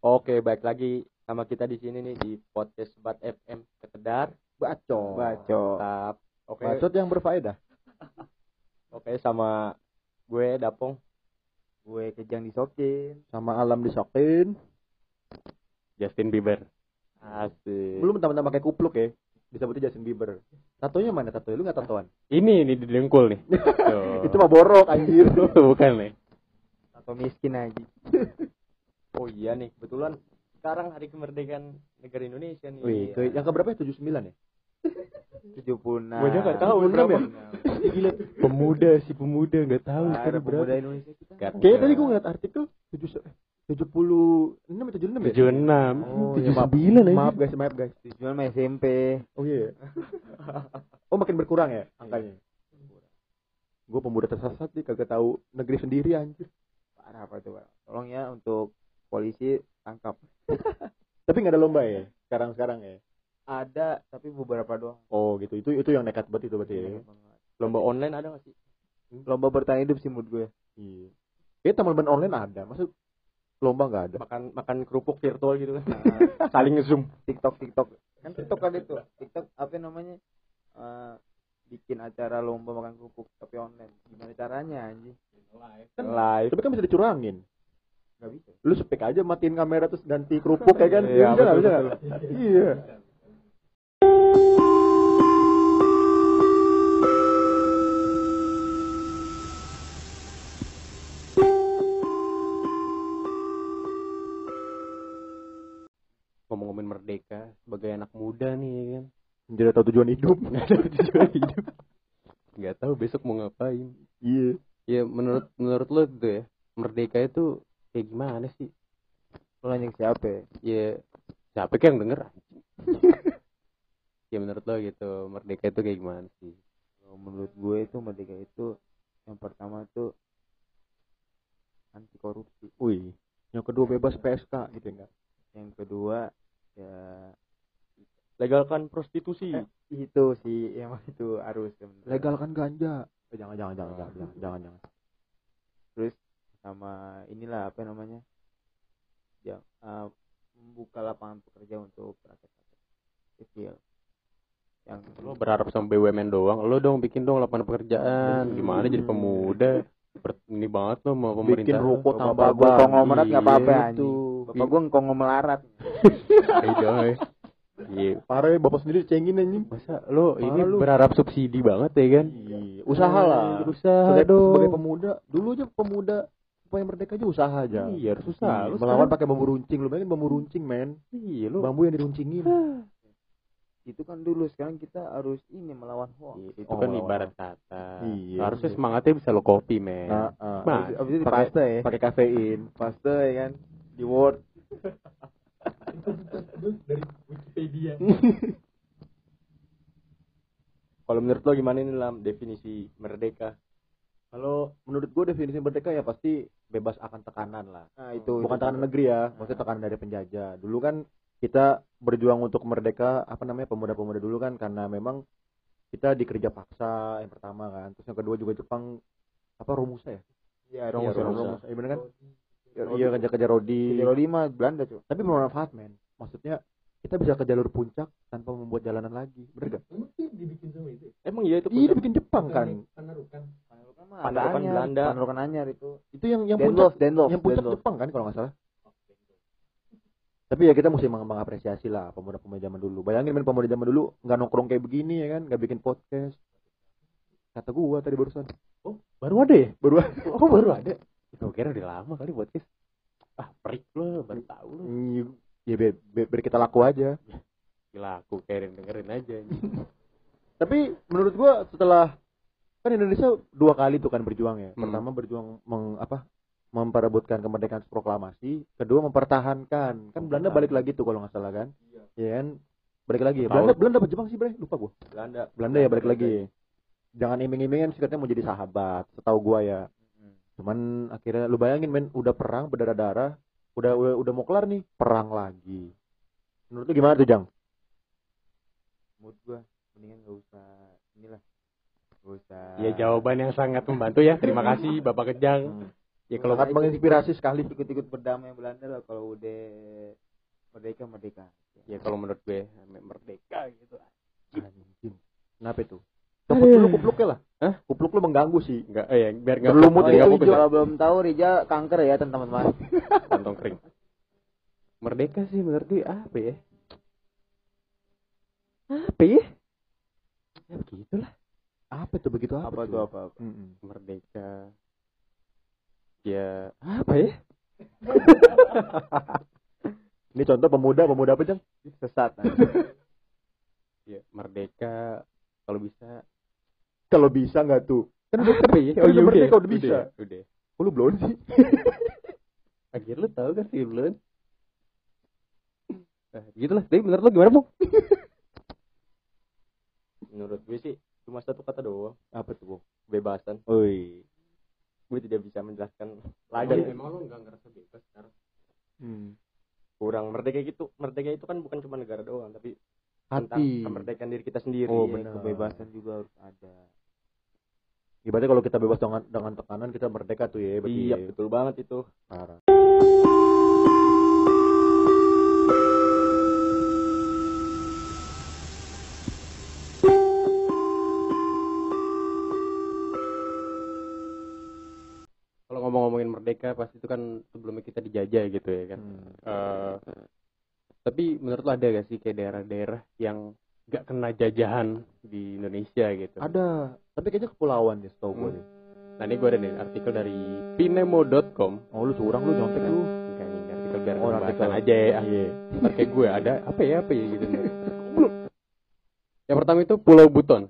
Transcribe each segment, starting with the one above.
Oke, baik lagi sama kita di sini nih di podcast Bat FM sekedar Bacot. Bacot. Tetap. Oke, Bacot yang berfaedah. oke sama gue Dapong. Gue kejang disokin. Sama alam disokin. Justin Bieber. Asik. Belum mentah-mentah pakai kupluk ya. Disebutnya Justin Bieber. Tatonya mana tatonya? Lu nggak tatoan? Ini ini di dengkul nih. Tuh. Itu mah borok anjir. bukan nih. Atau miskin aja. Oh iya nih, kebetulan sekarang hari kemerdekaan negara Indonesia nih. Wih, ke, yang keberapa ya? 79 ya? 76. Gua aja nggak tahu 76 berapa. ya? Gila, pemuda si pemuda nggak tahu Nah, sekarang ada pemuda berapa. Indonesia kita. Tahu. tadi gue ngeliat artikel 7 76 atau 76 ya? 76. Oh, iya, maaf. 79 aja. Maaf guys, maaf guys. Tujuan mah SMP. Oh iya. oh makin berkurang ya angkanya. Gue pemuda tersesat nih kagak tahu negeri sendiri anjir. Parah apa tuh, Pak? Tolong ya untuk polisi tangkap. Tapi nggak ada lomba ya sekarang sekarang ya. Ada, tapi beberapa doang. Oh gitu. Itu itu yang nekat banget itu berarti ya. Lomba online ada nggak sih? Lomba bertahan hidup sih menurut gue. Iya. Kayak teman-teman online ada. Maksud lomba nggak ada. Makan makan kerupuk virtual gitu kan. Nah, Saling zoom. TikTok TikTok kan TikTok kan itu TikTok apa namanya Eh, bikin acara lomba makan kerupuk tapi online gimana caranya anjing Live. Tapi kan bisa dicurangin. Bisa Lu spek aja matiin kamera terus ganti kerupuk ya kan? Iya, bisa nggak? betul, Bisa? Iya. Merdeka sebagai anak muda nih ya kan. Jadi tahu tujuan hidup. Nggak ada tujuan hidup. Nggak tahu besok mau ngapain. Iya. Ya menurut menurut lo gitu ya. Merdeka itu kayak gimana sih? lo nanya ke siapa ya? Ya siapa yang denger? ya menurut lo gitu merdeka itu kayak gimana sih? Kalau menurut gue itu merdeka itu yang pertama tuh anti korupsi Wih. Yang kedua bebas PSK gitu enggak? yang kedua ya Legalkan prostitusi. eh, itu sih emang itu harus sebenarnya. Legalkan ganja. Eh, jangan jangan jangan jangan jangan jangan. jangan. terus sama inilah apa namanya ya eh, membuka lapangan pekerja untuk rakyat kecil yang Lo berharap sama BUMN doang, lo dong bikin dong lapangan pekerjaan. Gimana jadi pemuda? Ber- ini banget lo mau Bikin pemerintah. ruko bapak tambah gue konglomerat nggak apa-apa Iya, anjing itu. bapak gue ngkonglomerat Iya. Iya. Parah ya bapak sendiri cengin anjing. Masa lo ini lu. berharap subsidi banget ya kan? Iya, usaha lah. Usaha sebagai, dong. sebagai pemuda, dulu aja pemuda supaya merdeka aja usaha aja. Iya, harus usaha. Iya, Lu melawan sekarang- pakai bambu runcing, lu bayangin bambu runcing, men. Iya lo. Bambu yang diruncingin. itu kan dulu sekarang kita harus ini melawan hoax Itu Oh, kan melawan. ibarat kata. Iya. Harusnya semangatnya bisa lo kopi, men. Nah, ah. Mas, abis itu pakai- paste ya pakai kafein. paste ya kan di word Kalau menurut lo gimana ini dalam definisi merdeka? Kalau menurut gue definisi merdeka ya pasti bebas akan tekanan lah. nah itu Bukan itu. tekanan negeri ya, maksudnya tekanan dari penjajah. Dulu kan kita berjuang untuk merdeka, apa namanya pemuda-pemuda dulu kan karena memang kita dikerja paksa yang pertama kan. Terus yang kedua juga Jepang apa Romusa ya? iya Iya, Romus Romusa. Romus Iya bener kan? Rodi. Iya kerja-kerja Rodi. di Rodi mah Belanda cuy Tapi bermanfaat men. Maksudnya kita bisa ke jalur puncak tanpa membuat jalanan lagi. Bener gak? Emang iya itu Iya puncak? dibikin Jepang kan. Panerukan Belanda. Panerukan anyar itu Itu yang yang puncak Denlof Denlof yang puncak Denlof. Jepang kan kalau nggak salah. Tapi ya kita mesti meng- mengapresiasi lah pemuda-pemuda zaman dulu. Bayangin men pemuda zaman dulu nggak nongkrong kayak begini ya kan, nggak bikin podcast. Kata gua tadi barusan. Baru ada ya? Baru Oh baru ada. Gue kira udah lama kali podcast. Ah perik lo, baru tahu lo. ya biar, biar, biar kita laku aja. Gila aku kayak dengerin aja. Tapi menurut gua setelah kan Indonesia dua kali tuh kan berjuang ya. Hmm. Pertama berjuang meng, apa memperebutkan kemerdekaan proklamasi, kedua mempertahankan. Kan Belanda balik lagi tuh kalau nggak salah kan? Iya kan? Balik lagi. Tahu. Belanda Belanda apa Jepang sih, Bre? Lupa gua. Belanda. Belanda ya balik lagi. Jangan iming-imingin sih katanya mau jadi sahabat, setahu gua ya. Cuman akhirnya lu bayangin men udah perang berdarah-darah, udah udah udah mau kelar nih, perang lagi. Menurut lu gimana tuh, Jang? Menurut gua mendingan gak usah Ya jawaban yang sangat membantu ya. Terima kasih Bapak Kejang. Hmm. Ya kalau sangat menginspirasi sekali ikut-ikut berdamai Belanda lah kalau udah merdeka merdeka ya kalau menurut gue merdeka gitu. anjing kenapa itu Cepet dulu kupluknya lah Hah? kupluk lu mengganggu sih Enggak, eh ya, biar enggak itu fokus hijau. ya. kalau belum tahu Rija kanker ya teman-teman kantong kering. Merdeka sih menurut gue apa ya? Apa ya? Ya begitulah apa tuh begitu apa, apa tuh apa apa Mm-mm. merdeka. Ya apa ya? ini contoh pemuda pemuda apa jang sesat Ya merdeka kalau bisa. kalau bisa nggak tuh kan udah Apa ya? kan udah merdeka udah bisa Udah. Kok lu belum sih Akhir lu tahu kan sih belum? Nah, gitulah. Tapi menurut lu gimana, Bung? menurut gue sih cuma satu kata doang apa tuh kebebasan Oi. gue tidak bisa menjelaskan Lagi lagi emang lu enggak ngerasa bebas sekarang? Hmm. kurang merdeka gitu merdeka itu kan bukan cuma negara doang tapi tentang Hati. kemerdekaan diri kita sendiri Oh, Iya, benar. kebebasan juga harus ada Ibaratnya kalau kita bebas dengan dengan tekanan kita merdeka tuh ya. berarti iya ya. betul banget itu Parah. Merdeka pasti itu kan sebelumnya kita dijajah gitu ya kan. Hmm. Eh, tapi menurut lo ada gak sih kayak daerah-daerah yang gak kena jajahan di Indonesia gitu? Ada, tapi kayaknya kepulauan deh setahu gue Hmm. deh. Nah ini gue ada nih artikel dari pinemo.com. Oh lu curang lu nyontek lu. Enggak ini artikel biar Oh, artikel. aja ya. Iya. Ntar kayak gue ada apa ya apa ya gitu. Yang pertama itu Pulau Buton.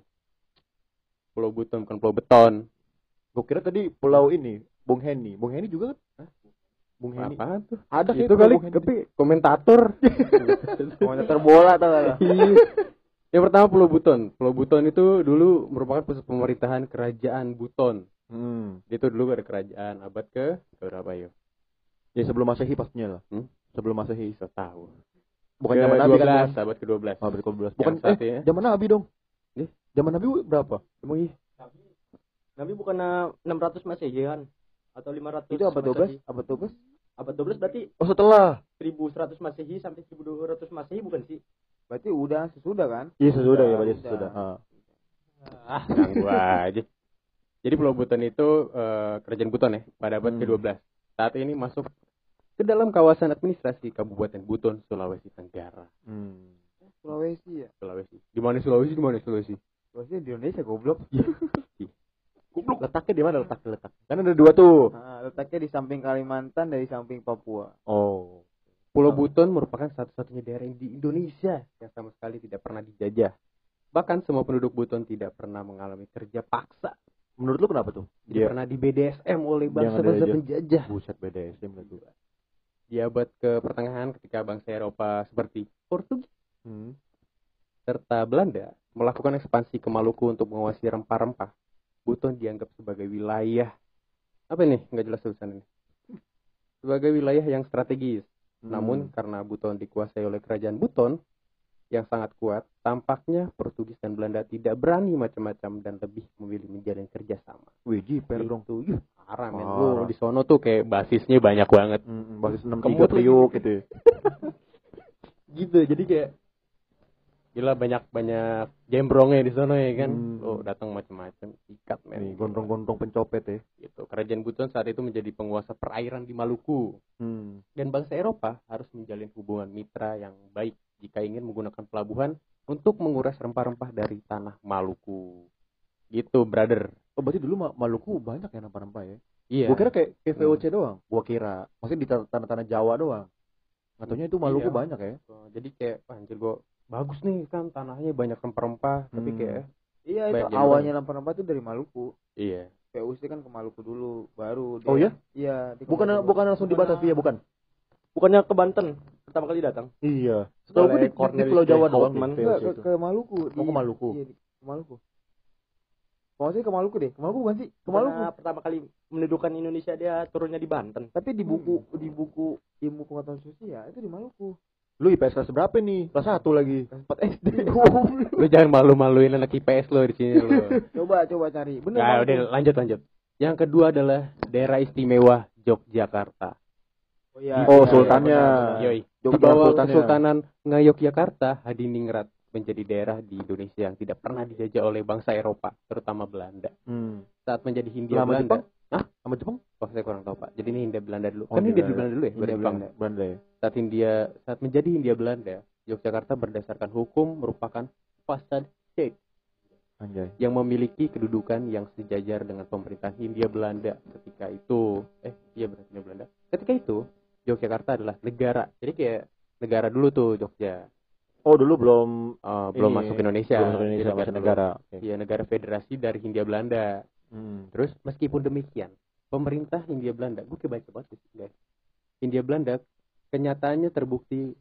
Pulau Buton bukan Pulau Beton. Gue kira tadi pulau ini, Bung Heni. Bung Heni juga kan? Bung Heni. Apa tuh? Ada Itu kali tapi komentator. komentator bola tau gak? Iya. Yang pertama Pulau Buton. Pulau Buton itu dulu merupakan pusat pemerintahan kerajaan Buton. Hmm. Itu dulu ada kerajaan abad ke berapa ya? Ya sebelum Masehi pastinya lah. Hmm? Sebelum Masehi. Bisa tahu. Bukan zaman Nabi kan? 12, abad ke-12. Bung? Abad ke-12. Bukan Yang eh ya. zaman Nabi dong. Eh? Zaman Nabi berapa? Emang iya? Nabi bukan eh, 600 masehi kan atau 500 itu abad 12 Masehi. abad 12 abad 12 berarti Oh setelah. 1100 masehi sampai 1200 masehi bukan sih berarti udah sesudah kan Iya sesudah ya, berarti sudah. sesudah. Ah. Ah, ganggu aja. Jadi Pulau Buton itu eh, kerajaan Buton ya pada abad Hmm. ke-12. Saat ini masuk ke dalam kawasan administrasi Kabupaten Buton, Sulawesi Tenggara. Hmm. Sulawesi ya Sulawesi. Di mana Sulawesi? Di mana Sulawesi? Sulawesi di Indonesia goblok Goblok. Letaknya di mana letak letak? Kan ada dua tuh. nah, letaknya di samping Kalimantan dari samping Papua Oh. Pulau. Buton merupakan satu-satunya daerah di Indonesia yang sama sekali tidak pernah dijajah. Bahkan semua penduduk Buton tidak pernah mengalami kerja paksa. Menurut lu kenapa tuh? Dia pernah di BDSM oleh bangsa-bangsa penjajah. buset BDSM lah tuh. Di abad ke pertengahan ketika bangsa Eropa seperti Portugis Hmm. serta Belanda melakukan ekspansi ke Maluku untuk menguasai rempah-rempah. Buton dianggap sebagai wilayah apa ini? Nggak jelas tulisan ini. Sebagai wilayah yang strategis. Hmm. Namun karena Buton dikuasai oleh kerajaan Buton yang sangat kuat, tampaknya Portugis dan Belanda tidak berani macam-macam dan lebih memilih menjalin kerjasama. Wih, jiper dong. Itu yuh, parah men. Lu di sono tuh kayak basisnya banyak banget. Hmm, basis 6 Kemut tiga triuk gitu. ya. Gitu, jadi kayak gila banyak banyak gembrongnya di sono ya kan. Hmm. Oh, datang macam-macam, ikat men. Gondrong-gondrong pencopet ya. Gitu. Kerajaan Buton saat itu menjadi penguasa perairan di Maluku. Hmm. dan bangsa Eropa harus menjalin hubungan mitra yang baik jika ingin menggunakan pelabuhan untuk menguras rempah-rempah dari tanah Maluku. Gitu, brother. Oh, berarti dulu Ma- Maluku banyak ya rempah-rempah ya? Iya. Gua kira kayak VOC doang. Gua kira. Maksudnya di ta- tanah-tanah Jawa doang. Katanya itu Maluku Iya. banyak ya? Jadi kayak anjir gua bagus nih kan tanahnya banyak rempah-rempah, tapi Hmm. kayak iya itu awalnya rempah-rempah itu dari Maluku iya. PUC kan ke Maluku dulu baru dia- Oh ya? iya ke Bukan Maluku. bukan langsung di Batavia bukan? bukannya ke Banten pertama kali datang Iya. Setahu gue di, di Pulau Jawa doang Enggak, ke, ke Maluku Oh, ke Maluku. iya, di- ke Maluku kalau sih ke Maluku deh ke Maluku bukan sih ke Maluku Karena pertama kali mendudukan Indonesia dia turunnya di Banten tapi di buku di buku ilmu pengetahuan sosial itu di Maluku Lu IPS kelas berapa nih? Kelas 1 lagi. kelas 4 SD Lu jangan malu-maluin anak IPS lo di sini lo. coba coba cari bener Nah, Maluku. udah lanjut lanjut. Yang kedua adalah daerah istimewa Yogyakarta. Oh iya. Oh, iya, sultannya. iya, Di bawah. Kesultanan Ngayogyakarta, Hadiningrat menjadi daerah di Indonesia yang tidak pernah dijajah oleh bangsa Eropa, terutama Belanda. Hmm. Saat menjadi Hindia Belanda. Jepang? Sama Jepang? Oh, saya kurang tahu, Pak. Jadi ini Hindia Belanda dulu. Oh, kan Hindia Hindia Belanda. Dulu ya, Hindia. Belanda. Belanda ya. Saat Hindia saat menjadi Hindia Belanda, Yogyakarta berdasarkan hukum merupakan fasad state Anjay. yang memiliki kedudukan yang sejajar dengan pemerintahan Hindia Belanda ketika itu. Eh, iya benar Hindia Belanda. Ketika itu, Yogyakarta adalah negara. Jadi kayak negara dulu tuh Jogja. Oh, dulu belum Eh, belum Ini, masuk Indonesia. belum masuk Indonesia, dulu. negara. Iya, negara federasi dari Hindia Belanda. Hmm. Terus meskipun demikian, pemerintah Hindia Belanda, gue kebaca banget guys. Hindia Belanda kenyataannya terbukti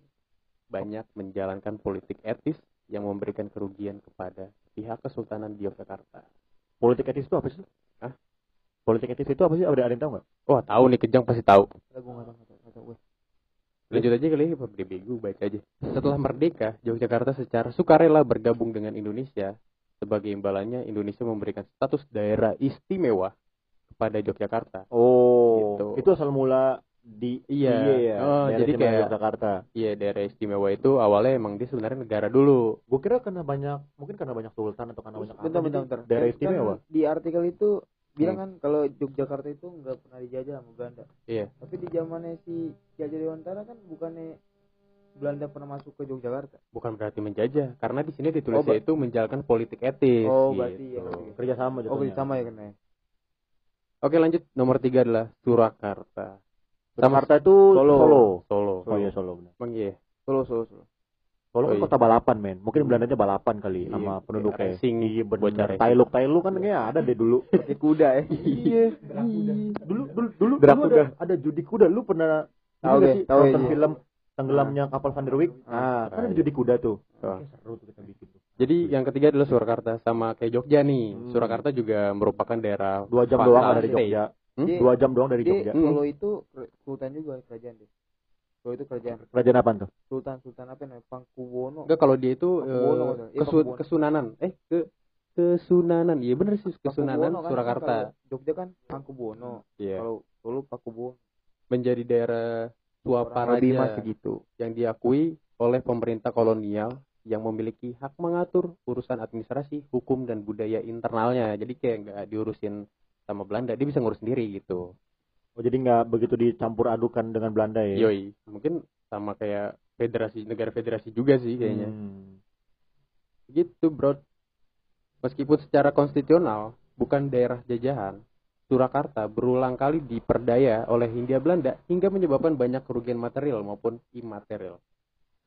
banyak menjalankan politik etis yang memberikan kerugian kepada pihak Kesultanan di Yogyakarta. Politik etis itu apa sih? Hah? Politik etis itu apa sih? Ada ada yang tahu nggak? Wah, tahu nih Kejang pasti tahu. Gue nggak tahu, nggak tahu, nggak tahu gue. Lanjut aja kali Pak bego baca aja. Setelah merdeka, Yogyakarta secara sukarela bergabung dengan Indonesia. Sebagai imbalannya, Indonesia memberikan status daerah istimewa kepada Yogyakarta. Oh, Gitu. itu asal mula di Iya. ya. Oh, Daerah jadi kayak- Yogyakarta. Iya, daerah istimewa itu awalnya emang dia sebenarnya negara dulu. Gue kira karena banyak, mungkin karena banyak sultan atau karena banyak Bentar, bentar, bentar. Daerah istimewa. kan di artikel itu bilang kan kalau Yogyakarta itu nggak pernah dijajah sama Belanda. Iya. Tapi di zamannya si Hajar Dewantara kan bukannya Belanda pernah masuk ke Yogyakarta. Bukan berarti menjajah, karena di sini ditulisnya Oh, itu menjalankan politik etis. Oh, gitu. berarti ya. kerja sama Oh, sama ya kan ya. Oke, lanjut nomor tiga adalah Surakarta. Jakarta itu Solo. Solo. Solo. Oh iya Solo benar. Emang iya. Solo, Solo, Solo. Solo Oh, kan iya. kota balapan men. Mungkin Belandanya balapan kali Iya, sama penduduknya. racing, Iya benar. Tailuk Tailuk kan kayaknya ada deh dulu. Pakai kuda ya. Iya. Dulu dulu dulu dulu ada, ada judi kuda. Lu pernah Tahu deh, sih tahu iya. film tenggelamnya kapal Van der Wijk? Ah, kan ada judi kuda tuh. Oh. Kayak seru tuh kita bikin tuh. Jadi yang ketiga adalah Surakarta sama kayak Jogja nih. Hmm. Surakarta juga merupakan daerah Dua jam doang dari. Jogja. Hmm? Dia- Dua jam doang dari Jadi Jogja. Solo itu ke- sultan juga kerajaan deh. Solo itu kerajaan. Kerajaan apa tuh? Sultan Sultan apa namanya? Pangkuwono. Enggak kalau dia itu eh, maksudnya. Iya, kesu- Pakuwono. kesunanan. Eh, ke Kesunanan. Iya bener sih Kesunanan kan, Surakarta. kalau Jogja kan Pangkubuwono. Iya. Kalau Solo Pakubuwono. Menjadi daerah Lebih mas Suaparaja segitu. yang diakui oleh pemerintah kolonial yang memiliki hak mengatur urusan administrasi, hukum dan budaya internalnya. Jadi kayak nggak diurusin sama Belanda, dia bisa ngurus sendiri gitu. Oh jadi nggak begitu dicampur adukan dengan Belanda ya? Yoi, mungkin sama kayak federasi negara federasi juga sih kayaknya. Hmm. Gitu, bro. Meskipun secara konstitusional bukan daerah jajahan, Surakarta berulang kali diperdaya oleh Hindia Belanda hingga menyebabkan banyak kerugian material maupun imaterial.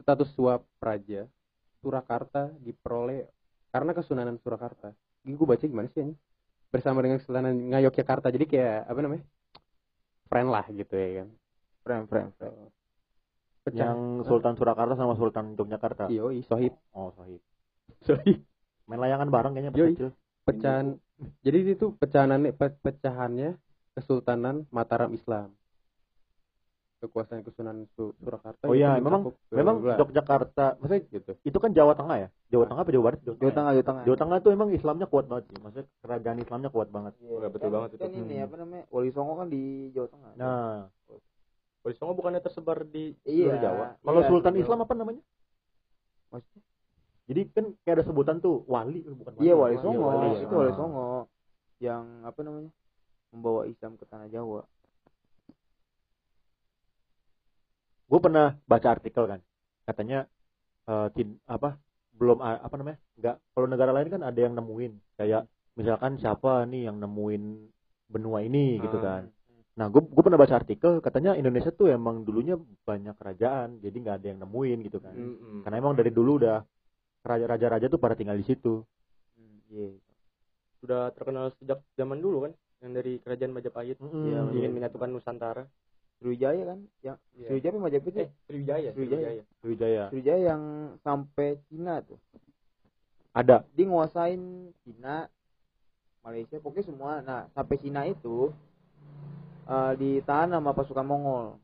Status suap praja Surakarta diperoleh karena kesunanan Surakarta. Ini gue baca gimana sih ini? Bersama dengan kesunanan Ngayogyakarta. Jadi kayak apa namanya? Friend lah gitu ya kan. Frame, frame, frame. Pecah. Yang Sultan Surakarta sama Sultan Yogyakarta. Yoi, sohib. Oh sahih. Sohib. Main layangan bareng kayaknya pas Yoi. kecil. pecahan jadi itu pecahanannya pe- pecahannya Kesultanan Mataram Islam kekuasaan Kesunanan Su- Surakarta Oh itu iya, memang ke memang Belanda. Yogyakarta, maksudnya gitu itu kan Jawa Tengah ya? Jawa Tengah apa Jawa Barat? Jawa, Jawa ya? Tengah, Jawa Tengah. Jawa Tengah tuh emang Islamnya kuat banget sih. Maksudnya kerajaan Islamnya kuat banget. Iya, Betul kan- banget itu. Kan ini Hmm. apa namanya? Wali Songo kan di Jawa Tengah. Nah, Wali Songo bukannya tersebar di iya. seluruh Jawa. kalau iya, Sultan Jawa. Islam apa namanya? Maksudnya? Jadi kan kayak ada sebutan tuh wali, eh, bukan Iya, Wali Iya, Songo. wali. Itu Ah. Wali Songo yang apa namanya? Membawa Islam ke tanah Jawa. gue pernah baca artikel kan katanya eh, tin- apa belum apa namanya nggak kalau negara lain kan ada yang nemuin kayak misalkan siapa nih yang nemuin benua ini gitu Ah. kan nah gue gue pernah baca artikel katanya Indonesia tuh emang dulunya banyak kerajaan jadi nggak ada yang nemuin gitu kan Mm-mm. karena emang dari dulu udah raja-raja tuh pada tinggal di situ Hmm, Iya. Sudah terkenal sejak zaman dulu kan yang dari kerajaan Majapahit Mm-mm. yang ingin menyatukan Nusantara. Sriwijaya kan yang Iya. Sriwijaya apa Majapahit Eh, sih? Sriwijaya, Sriwijaya. Sriwijaya. Sriwijaya yang sampai Cina tuh. ada Dia nguasain Cina, Malaysia, pokoknya semua. Nah, sampai Cina itu eh, ditahan sama pasukan Mongol.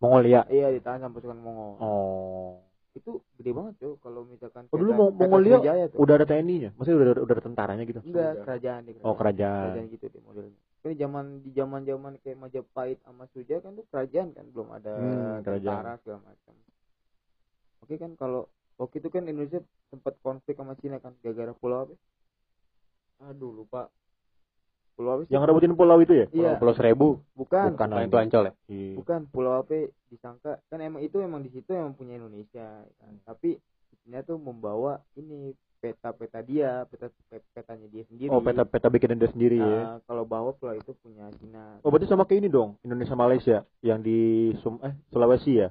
Mongolia Iya, ditahan sama pasukan Mongol. oh Itu gede banget tuh kalau misalkan Oh, dulu kayak Mongolia tuh. udah ada TNI nya maksudnya udah udah ada tentaranya gitu Enggak, kerajaan deh. oh kerajaan Kerajaan gitu deh modelnya. kan zaman di zaman zaman kayak Majapahit sama Suja kan tuh kerajaan kan belum ada Hmm, kerajaan. tentara segala macam oke kan kalau waktu itu kan Indonesia sempat konflik sama Cina kan gara-gara pulau apa aduh lupa pulau apa sih Yang rebutin pulau itu ya? iya Pulau Seribu, bukan Bukan. Bukan itu Ancol ya? Iya. bukan pulau apa disangka kan emang itu emang di situ emang punya Indonesia kan tapi Cina tuh membawa ini peta-peta dia peta petanya dia sendiri Oh, peta-peta bikin dia sendiri ya. Nah, kalau bahwa pulau itu punya Cina Oh, berarti sama kayak ini dong, Indonesia Malaysia yang di Sum eh Sulawesi ya?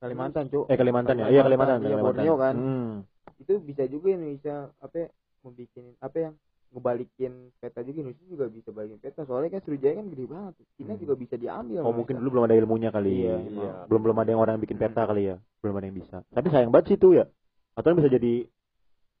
Kalimantan cuk Eh Kalimantan ya? Iya Kalimantan, Iya, Kalimantan. Borneo kan Hmm. itu bisa juga Indonesia apa ya, membikin apa yang ngebalikin peta juga Indonesia juga bisa balikin peta soalnya kan Sriwijaya kan gede banget Cina Hmm. juga bisa diambil Oh, mungkin dulu belum ada ilmunya kali. Iya, Iya. Belum belum ada yang orang yang bikin peta kali ya. Belum ada yang bisa. Tapi sayang banget sih itu ya. Atau bisa jadi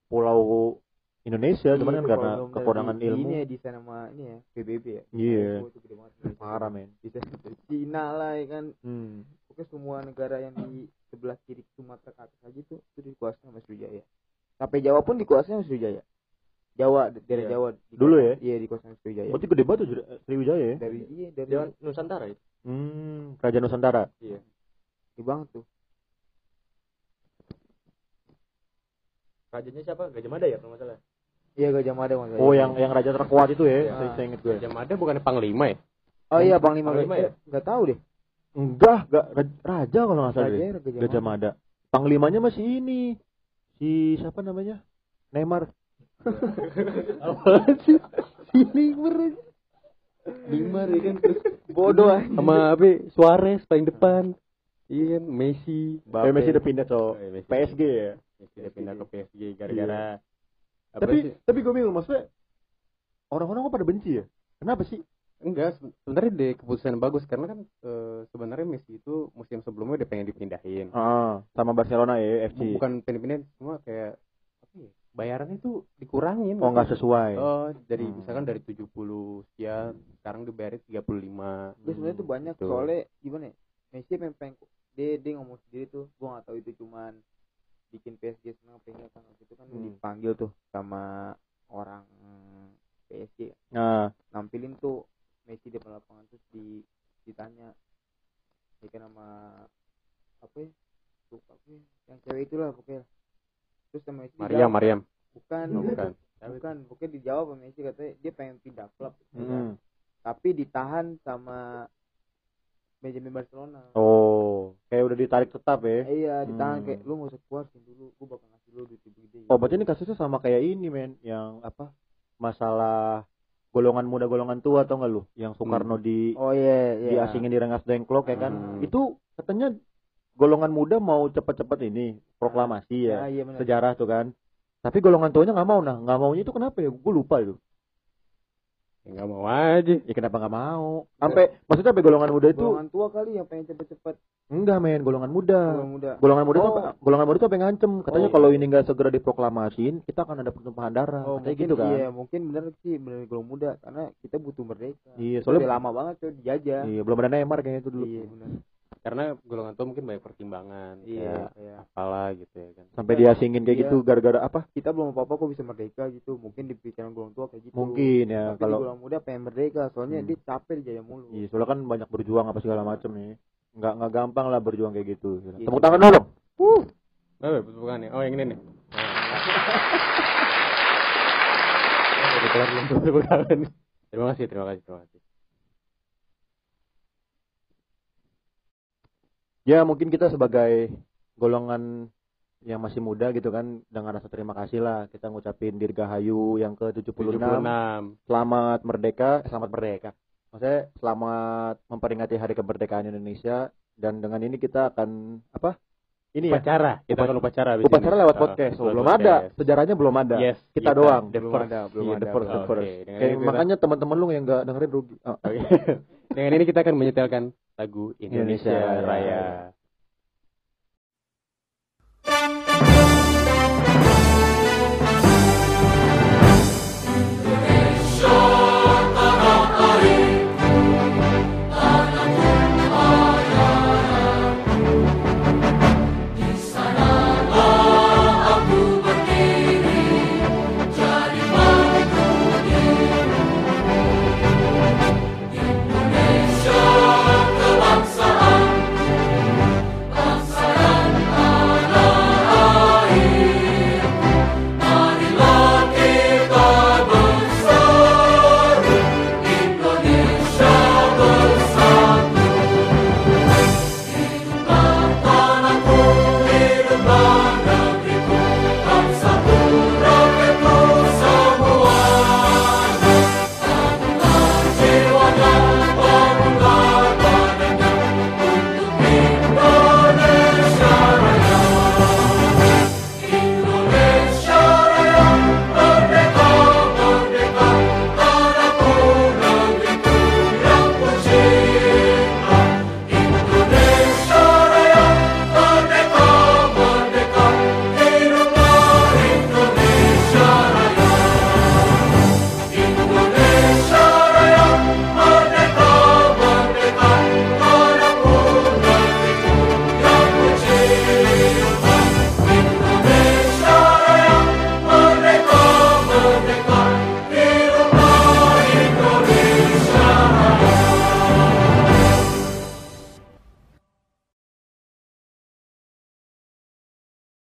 pulau Indonesia, Iya, cuman kan karena kekurangan dari- ilmu. Ini ya desain sama ini ya PBB ya. Iya. Indonesia. Parah, men. Bisa Cina lah ya kan. Hmm. Pokoknya semua negara yang di sebelah kiri Sumatera ke atas aja tuh itu dikuasai sama Sriwijaya. Sampai Jawa pun dikuasai sama Sriwijaya. Jawa daerah Iya. Jawa Dulu ya? Iya dikuasai sama Sriwijaya. Berarti gede banget tuh Sri- Sriwijaya ya? Dari iya dari dia Nusantara itu Hmm, Kerajaan Nusantara. iya gede banget tuh. rajanya siapa Gajah Mada ya kalau nggak salah Iya Gajah Mada maksudnya. Oh, yang yang raja terkuat itu ya? Iya. Saya, saya ingat gue. Gajah Mada bukan Panglima ya? Oh iya Panglima, Panglima ya? Eh, Nggak tahu deh. Enggak, enggak Ra- raja kalau nggak salah. Raja deh. ya, Gajah, Gajah Mada. Panglimanya masih ini. Si siapa namanya? Neymar. Apaan sih? Si Neymar aja. Neymar ya kan terus Bodoh ah. sama apa Suarez paling depan. Iya kan Messi, Eh, Messi udah pindah so iya, Messi. PSG ya. Messi udah pindah ke PSG gara-gara apa tapi sih? tapi gue bingung maksudnya orang-orang kok pada benci ya? Kenapa sih? enggak se- sebenarnya deh keputusan bagus karena kan eh, sebenarnya Messi itu musim sebelumnya udah pengen dipindahin. Ah, sama Barcelona ya FC. Bukan pengen dipindahin cuma kayak ya? Bayarannya itu dikurangin. Oh, nggak sesuai. Oh, dari Hmm. misalkan dari 70 sekian, sekarang dibayarin 35. Gue sebenarnya tuh banyak gitu. soalnya gimana ya? Messi pengen, pengen dia dia ngomong sendiri tuh, gua nggak tahu itu cuman bikin PSG senang apa enggak kan itu kan Hmm. dipanggil tuh sama orang PSG Nah, nampilin tuh Messi di lapangan terus di ditanya ya kan sama apa ya lupa apa ya, yang cewek itulah pokoknya terus sama Messi Mariam, dijawab, Mariam. bukan Oh, bukan. bukan bukan dijawab sama Messi katanya dia pengen pindah klub ya kan? mm. tapi ditahan sama Benjamin Barcelona oh, kayak udah ditarik tetap ya. Eh, iya ditahan Hmm. kayak lu gak usah keluar dulu gua bakal ngasih lu duit gede Oh, berarti ini kasusnya sama kayak ini, men, yang apa? Masalah golongan muda golongan tua atau enggak lu? Yang Soekarno di oh iya iya diasingin di Rengas Dengklok ya kan. Hmm. Itu katanya golongan muda mau cepet-cepet ini proklamasi ya. Ah, iya benar Sejarah tuh kan. Tapi golongan tuanya nggak mau nah, nggak maunya itu kenapa ya? Gue lupa itu. Ya nggak mau aja. Ya kenapa nggak mau? Sampai maksudnya sampai golongan muda itu golongan tua kali yang pengen cepet-cepet enggak men, golongan muda. golongan muda Golongan muda Oh. tuh apa- golongan muda tuh yang ngancem? Katanya Oh. kalau ini enggak segera diproklamasin, kita akan ada pertumpahan darah. oh Katanya mungkin gitu kan. iya mungkin bener sih bener golongan muda karena kita butuh merdeka Iya, soalnya soalnya lama banget tuh dijajah Iya, belum ada Neymar kayaknya itu dulu. iya bener Karena golongan tua mungkin banyak pertimbangan. iya Kayak iya apalah gitu ya kan. Sampai diasingin kayak Iya. gitu gara-gara apa? kita belum apa apa kok bisa merdeka gitu mungkin di pikiran golongan tua kayak gitu Mungkin ya tapi kalau golongan muda pengen merdeka soalnya Hmm. dia capek dijajah mulu Iya, soalnya kan banyak berjuang apa segala macem nih. Nggak nggak gampang lah berjuang kayak gitu. Iya. Tepuk tangan dulu dong. Oh, bukan nih. Oh, yang ini nih. Oh, tepuk tangan. Terima kasih, terima kasih, terima kasih. Ya mungkin kita sebagai golongan yang masih muda gitu kan dengan rasa terima kasih lah kita ngucapin Dirgahayu yang ke 76 76. selamat merdeka. Selamat merdeka. Maksudnya selamat memperingati hari kemerdekaan Indonesia. Dan dengan ini kita akan apa ini ya Upacara. Kita Upa- akan upacara habis upacara ini. lewat Ah, podcast Oh, belum podcast. ada sejarahnya belum ada Yes, kita doang. The Belum first. ada, belum the ada, first, the belum first. Oke, dengan Kayak ini kita- makanya teman-teman lu yang nggak dengerin rugi Ah, Oke. dengan ini kita akan menyetelkan lagu Indonesia, Indonesia Raya. Raya.